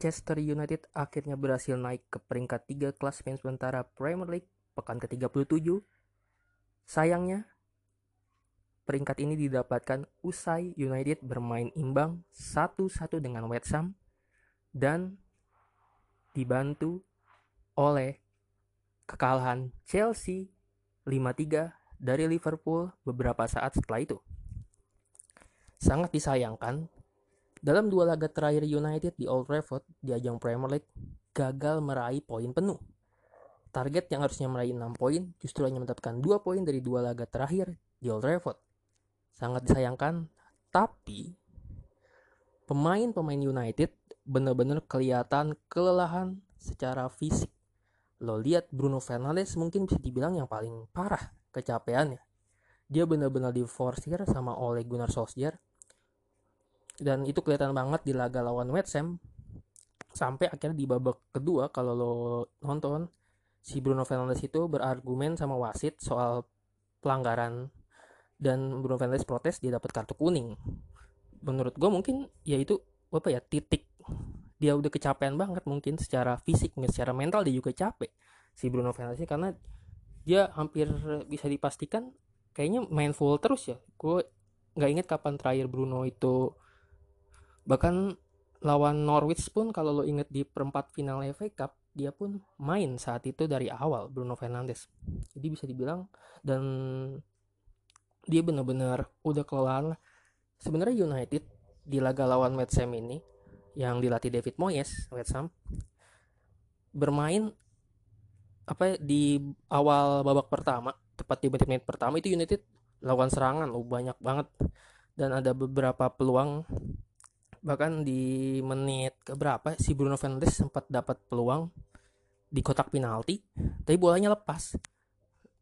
Manchester United akhirnya berhasil naik ke peringkat 3 klasemen sementara Premier League pekan ke-37. Sayangnya, peringkat ini didapatkan usai United bermain imbang 1-1 dengan West Ham dan dibantu oleh kekalahan Chelsea 5-3 dari Liverpool beberapa saat setelah itu. Sangat disayangkan dalam dua laga terakhir United di Old Trafford di ajang Premier League gagal meraih poin penuh. Target yang harusnya meraih 6 poin justru hanya mendapatkan 2 poin dari dua laga terakhir di Old Trafford. Sangat disayangkan, tapi pemain-pemain United benar-benar kelihatan kelelahan secara fisik. Lo lihat Bruno Fernandes mungkin bisa dibilang yang paling parah kecapeannya. Dia benar-benar diforsir sama oleh Gunnar Solskjaer dan itu kelihatan banget di laga lawan West Ham. Sampai akhirnya di babak kedua kalau lo nonton si Bruno Fernandes itu berargumen sama wasit soal pelanggaran. Dan Bruno Fernandes protes dia dapat kartu kuning. Menurut gue mungkin ya itu apa ya titik. Dia udah kecapean banget mungkin secara fisik secara mental dia juga capek si Bruno Fernandes karena dia hampir bisa dipastikan kayaknya main full terus ya. Gue nggak inget kapan terakhir Bruno itu bahkan lawan Norwich pun kalau lo inget di perempat final FA Cup dia pun main saat itu dari awal Bruno Fernandes. Jadi bisa dibilang dan dia benar-benar udah kelelahan sebenarnya United di laga lawan West Ham ini yang dilatih David Moyes West Ham bermain apa di awal babak pertama tepat di menit-menit pertama itu United lakukan serangan lo banyak banget. Dan ada beberapa peluang bahkan di menit keberapa si Bruno Fernandes sempat dapat peluang di kotak penalti tapi bolanya lepas.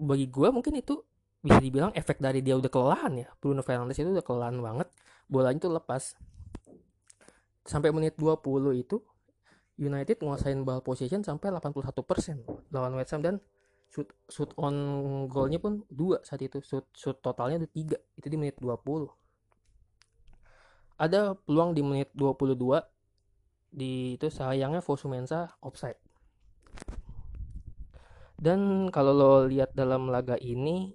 Bagi gue mungkin itu bisa dibilang efek dari dia udah kelelahan ya. Bruno Fernandes itu udah kelelahan banget bolanya itu lepas. Sampai menit 20 itu United nguasain ball position sampai 81% lawan West Ham dan shoot shoot on goalnya pun dua saat itu. Shoot shoot totalnya ada tiga itu di menit 20 ada peluang di menit 22 di itu sayangnya Fosumensa offside. Dan kalau lo lihat dalam laga ini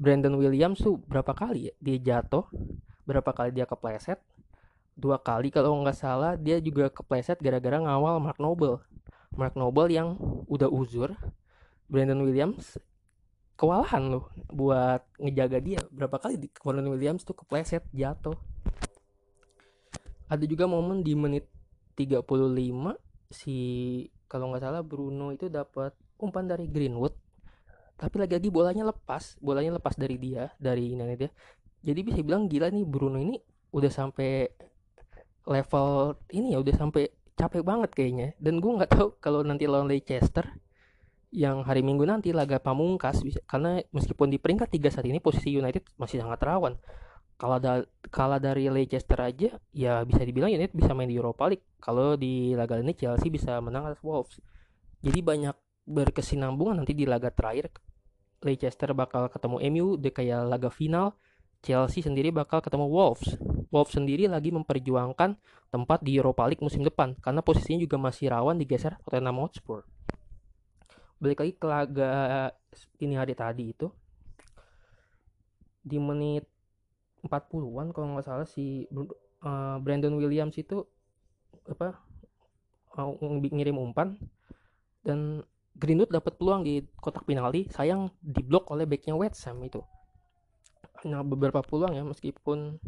Brandon Williams tuh berapa kali ya dia jatuh, berapa kali dia kepleset, dua kali kalau nggak salah dia juga kepleset gara-gara ngawal Mark Noble. Mark Noble yang udah uzur, Brandon Williams kewalahan loh buat ngejaga dia berapa kali Brandon Williams tuh kepleset jatuh ada juga momen di menit 35 si kalau nggak salah Bruno itu dapat umpan dari Greenwood. Tapi lagi-lagi bolanya lepas bolanya lepas dari dia dari ini dia. Jadi bisa bilang gila nih Bruno ini udah sampai level ini ya udah sampai capek banget kayaknya. Dan gue nggak tahu kalau nanti lawan Leicester yang hari Minggu nanti laga pamungkas karena meskipun di peringkat tiga saat ini posisi United masih sangat rawan kalau da dari Leicester aja ya bisa dibilang United bisa main di Europa League. Kalau di laga ini Chelsea bisa menang atas Wolves. Jadi banyak berkesinambungan nanti di laga terakhir. Leicester bakal ketemu MU di kayak laga final. Chelsea sendiri bakal ketemu Wolves. Wolves sendiri lagi memperjuangkan tempat di Europa League musim depan karena posisinya juga masih rawan digeser Tottenham Hotspur. Balik lagi ke laga ini hari tadi itu. Di menit 40-an kalau nggak salah si uh, Brandon Williams itu apa uh, ngirim umpan dan Greenwood dapat peluang di kotak penalti sayang diblok oleh backnya West Ham itu. Nah beberapa peluang ya meskipun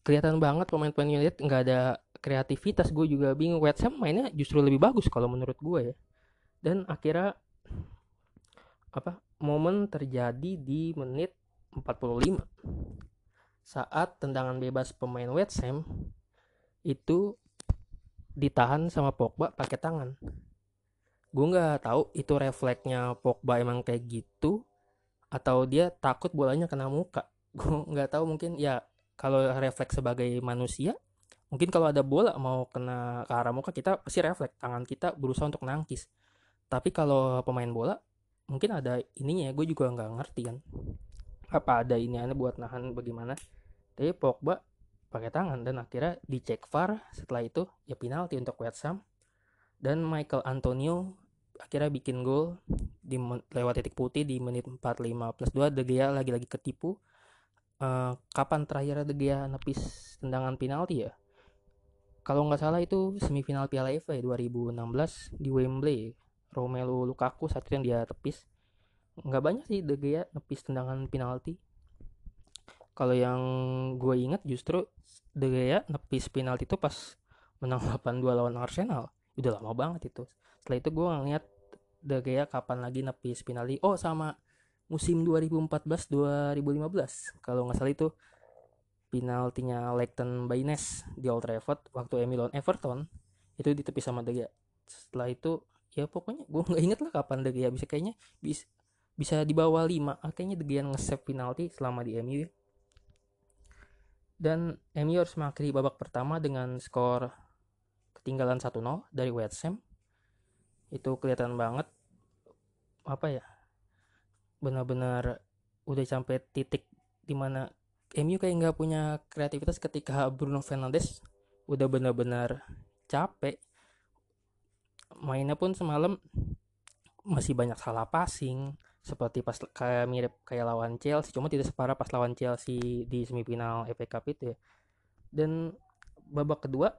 kelihatan banget pemain-pemain United nggak ada kreativitas. Gue juga bingung West Ham mainnya justru lebih bagus kalau menurut gue ya. Dan akhirnya apa momen terjadi di menit 45 saat tendangan bebas pemain West Ham itu ditahan sama Pogba pakai tangan. Gue nggak tahu itu refleksnya Pogba emang kayak gitu atau dia takut bolanya kena muka. Gue nggak tahu mungkin ya kalau refleks sebagai manusia mungkin kalau ada bola mau kena ke arah muka kita pasti refleks tangan kita berusaha untuk nangkis tapi kalau pemain bola mungkin ada ininya gue juga nggak ngerti kan apa ada ini aneh buat nahan bagaimana tapi Pogba pakai tangan dan akhirnya dicek VAR setelah itu ya penalti untuk West Ham. Dan Michael Antonio akhirnya bikin gol di lewat titik putih di menit 45 plus 2 De Gea lagi-lagi ketipu. Uh, kapan terakhir De Gea nepis tendangan penalti ya? Kalau nggak salah itu semifinal Piala FA 2016 di Wembley. Romelu Lukaku saat itu yang dia tepis nggak banyak sih De Gea nepis tendangan penalti. Kalau yang gue ingat justru De Gea nepis penalti itu pas menang 8-2 lawan Arsenal. Udah lama banget itu. Setelah itu gue ngeliat De Gea kapan lagi nepis penalti. Oh sama musim 2014-2015 kalau nggak salah itu penaltinya Leighton Baines di Old Trafford waktu Emi lawan Everton itu ditepis sama De Gea. Setelah itu ya pokoknya gue nggak inget lah kapan De Gea bisa. Kayaknya bisa bisa di bawah 5 akhirnya De Gea nge-save penalti selama di MU dan MU harus mengakhiri babak pertama dengan skor ketinggalan 1-0 dari West Ham. Itu kelihatan banget apa ya benar-benar udah sampai titik di mana MU kayak nggak punya kreativitas ketika Bruno Fernandes udah benar-benar capek. Mainnya pun semalam masih banyak salah passing seperti pas kayak mirip kayak lawan Chelsea cuma tidak separah pas lawan Chelsea di semifinal FA Cup itu ya. Dan babak kedua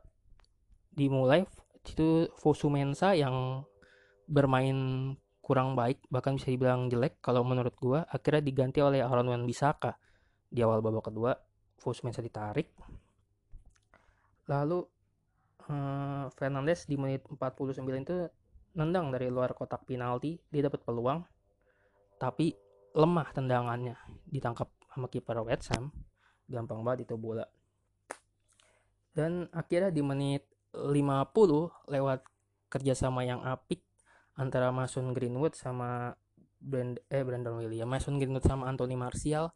dimulai itu Fosu Mensa yang bermain kurang baik bahkan bisa dibilang jelek kalau menurut gua akhirnya diganti oleh Aaron Wan Bisaka di awal babak kedua Fosu Mensa ditarik. Lalu eh, Fernandes di menit 49 itu nendang dari luar kotak penalti dia dapat peluang tapi lemah tendangannya. Ditangkap sama kiper West Ham. Gampang banget itu bola. Dan akhirnya di menit 50 lewat kerjasama yang apik antara Mason Greenwood sama Brand eh Brandon William Mason Greenwood sama Anthony Martial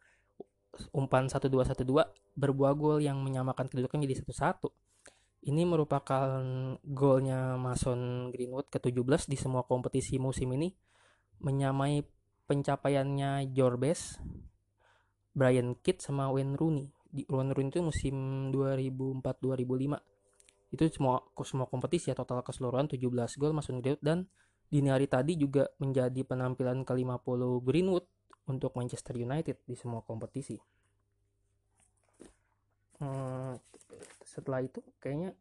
umpan 1-2-1-2 berbuah gol yang menyamakan kedudukan jadi 1-1 ini merupakan golnya Mason Greenwood ke-17 di semua kompetisi musim ini menyamai pencapaiannya Jorbes, Brian Kidd sama Wayne Rooney. Di Wayne Rooney itu musim 2004-2005. Itu semua semua kompetisi ya total keseluruhan 17 gol masuk Greenwood dan dini hari tadi juga menjadi penampilan ke-50 Greenwood untuk Manchester United di semua kompetisi. Hmm, setelah itu kayaknya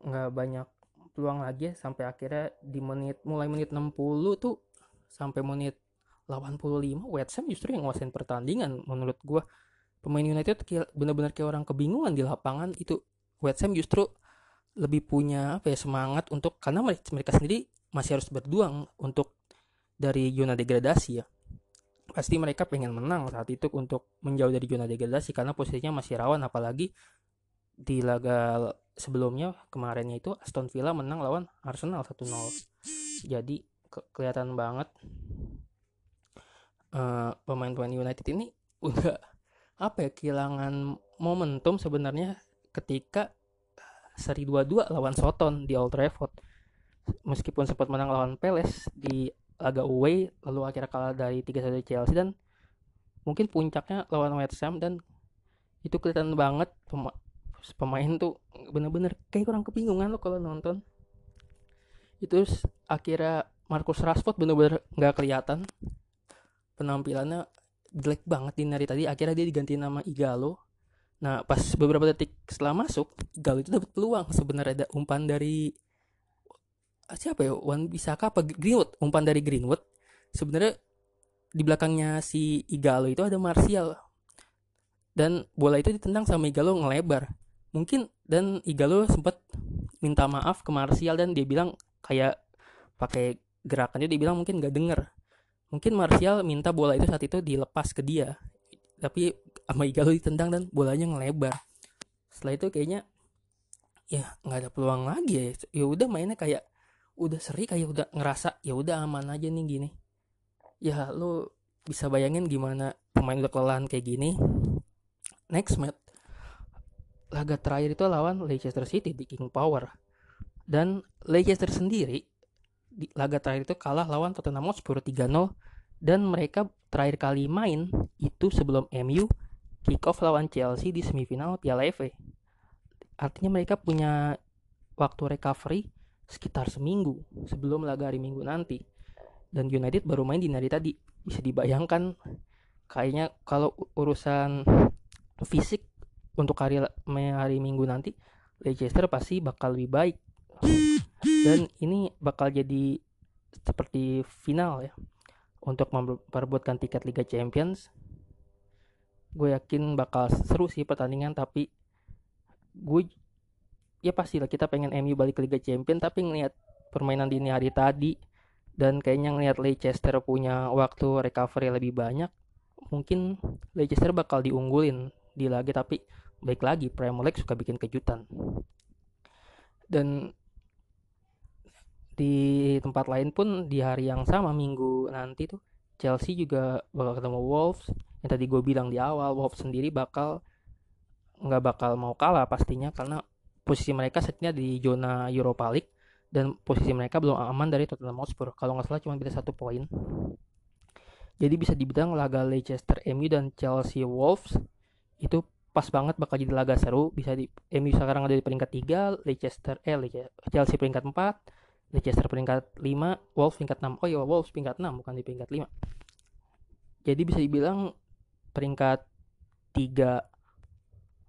nggak banyak peluang lagi ya, sampai akhirnya di menit mulai menit 60 tuh sampai menit 85 West Ham justru yang nguasain pertandingan menurut gue pemain United benar-benar kayak orang kebingungan di lapangan. Itu West Ham justru lebih punya apa ya semangat untuk karena mereka, sendiri masih harus berjuang untuk dari zona degradasi ya. Pasti mereka pengen menang saat itu untuk menjauh dari zona degradasi karena posisinya masih rawan. Apalagi di laga sebelumnya kemarinnya itu Aston Villa menang lawan Arsenal 1-0 jadi ke kelihatan banget. Uh, pemain-pemain United ini udah apa ya kehilangan momentum sebenarnya ketika seri 2-2 lawan Soton di Old Trafford. Meskipun sempat menang lawan Palace di laga away lalu akhirnya kalah dari 3-1 Chelsea dan mungkin puncaknya lawan West Ham dan itu kelihatan banget pema pemain tuh bener-bener kayak kurang kebingungan lo kalau nonton. Itu akhirnya Marcus Rashford bener-bener nggak kelihatan. Penampilannya jelek banget di hari tadi. Akhirnya dia diganti nama Igalo. Nah pas beberapa detik setelah masuk Igalo itu dapat peluang sebenarnya. Ada umpan dari siapa ya? Wan Bisaka apa? Greenwood. Umpan dari Greenwood. Sebenarnya di belakangnya si Igalo itu ada Martial. Dan bola itu ditendang sama Igalo ngelebar. Mungkin dan Igalo sempat minta maaf ke Martial dan dia bilang kayak pakai gerakannya dibilang mungkin gak denger. Mungkin Martial minta bola itu saat itu dilepas ke dia. Tapi sama Igalo ditendang dan bolanya ngelebar. Setelah itu kayaknya ya nggak ada peluang lagi ya. Ya udah mainnya kayak udah seri kayak udah ngerasa ya udah aman aja nih gini. Ya lo bisa bayangin gimana pemain udah kelelahan kayak gini. Next match laga terakhir itu lawan Leicester City di King Power. Dan Leicester sendiri di laga terakhir itu kalah lawan Tottenham Hotspur 3-0 dan mereka terakhir kali main itu sebelum MU kick off lawan Chelsea di semifinal Piala FA. Artinya mereka punya waktu recovery sekitar seminggu sebelum laga hari Minggu nanti. Dan United baru main di hari tadi. Bisa dibayangkan kayaknya kalau urusan fisik untuk hari hari Minggu nanti Leicester pasti bakal lebih baik. Dan ini bakal jadi seperti final ya. Untuk memperebutkan tiket Liga Champions gue yakin bakal seru sih pertandingan tapi gue ya pasti lah kita pengen MU balik ke Liga Champions tapi ngelihat permainan dini hari tadi dan kayaknya ngelihat Leicester punya waktu recovery lebih banyak mungkin Leicester bakal diunggulin di lagi tapi baik lagi Premier League suka bikin kejutan. Dan di tempat lain pun di hari yang sama minggu nanti tuh Chelsea juga bakal ketemu Wolves. Yang tadi gue bilang di awal Wolves sendiri bakal nggak bakal mau kalah pastinya karena posisi mereka setnya di zona Europa League dan posisi mereka belum aman dari Tottenham Hotspur. Kalau nggak salah cuma beda satu poin. Jadi bisa dibilang laga Leicester MU dan Chelsea Wolves itu pas banget bakal jadi laga seru. Bisa di MU sekarang ada di peringkat 3 Leicester eh Chelsea peringkat 4 Leicester peringkat 5, Wolves peringkat 6. Oh iya, Wolves peringkat 6 bukan di peringkat 5. Jadi bisa dibilang peringkat 3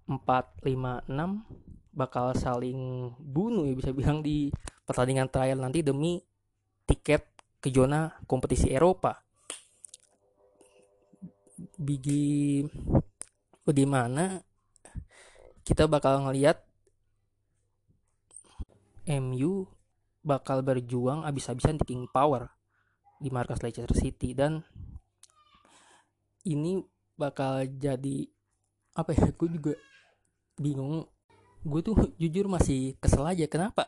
4 5 6 bakal saling bunuh ya bisa bilang di pertandingan trial nanti demi tiket ke zona kompetisi Eropa. Bigi di mana kita bakal ngelihat MU bakal berjuang abis-abisan di King Power di markas Leicester City. Dan ini bakal jadi apa ya gue juga bingung. Gue tuh jujur masih kesel aja kenapa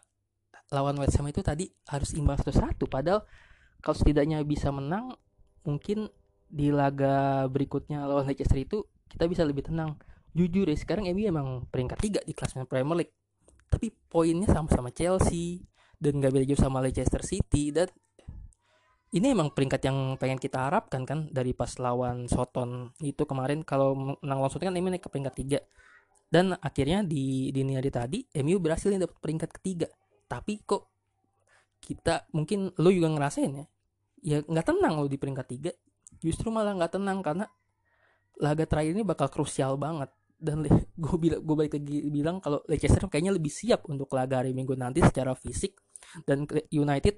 lawan West Ham itu tadi harus imbang satu-satu? Padahal kalau setidaknya bisa menang mungkin di laga berikutnya lawan Leicester itu kita bisa lebih tenang. Jujur ya sekarang MU emang peringkat tiga di kelasnya Premier League. Tapi poinnya sama-sama Chelsea dan gak beda jauh sama Leicester City dan ini emang peringkat yang pengen kita harapkan kan dari pas lawan Soton itu kemarin. Kalau menang lawan Soton kan MU naik ke peringkat tiga. Dan akhirnya di dini hari tadi MU berhasil nih dapat peringkat ketiga. Tapi kok kita mungkin lo juga ngerasain ya ya nggak tenang lo di peringkat tiga. Justru malah nggak tenang karena laga terakhir ini bakal krusial banget dan gue bilang gue balik lagi bilang kalau Leicester kayaknya lebih siap untuk laga hari Minggu nanti secara fisik dan United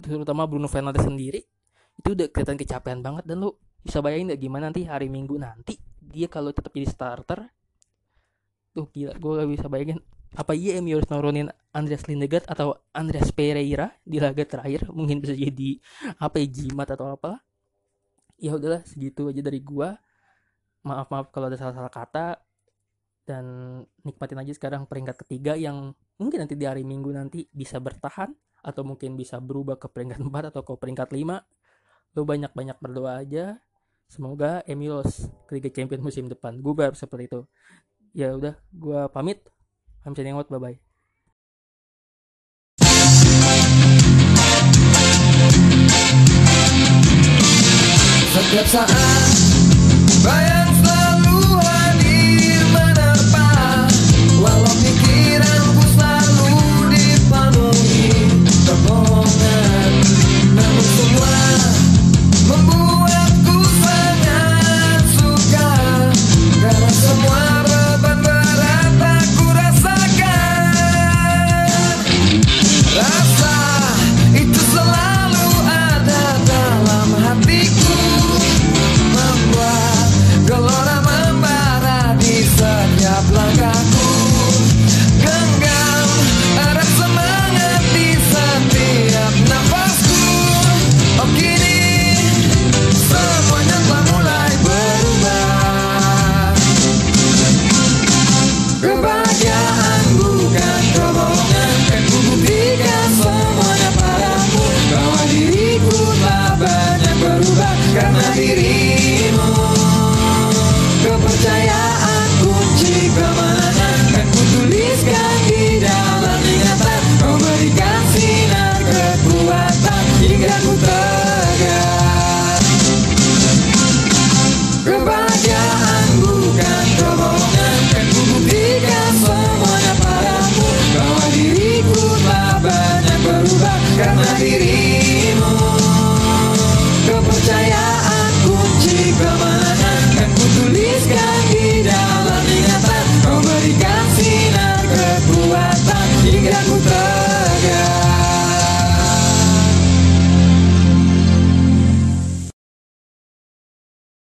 terutama Bruno Fernandes sendiri itu udah kelihatan kecapean banget. Dan lu bisa bayangin gak gimana nanti hari Minggu nanti dia kalau tetap jadi starter tuh gila gue gak bisa bayangin apa iya MU harus nurunin Andreas Lindegaard atau Andreas Pereira di laga terakhir mungkin bisa jadi apa ya jimat atau apalah. Ya udahlah segitu aja dari gua maaf maaf kalau ada salah-salah kata dan nikmatin aja sekarang peringkat ketiga yang mungkin nanti di hari minggu nanti bisa bertahan atau mungkin bisa berubah ke peringkat 4 atau ke peringkat 5 lo banyak-banyak berdoa aja. Semoga MU ke Liga Champions musim depan gue berharap seperti itu. Ya udah gue pamit. I'm signing out. Bye bye Setiap saat bayang Well,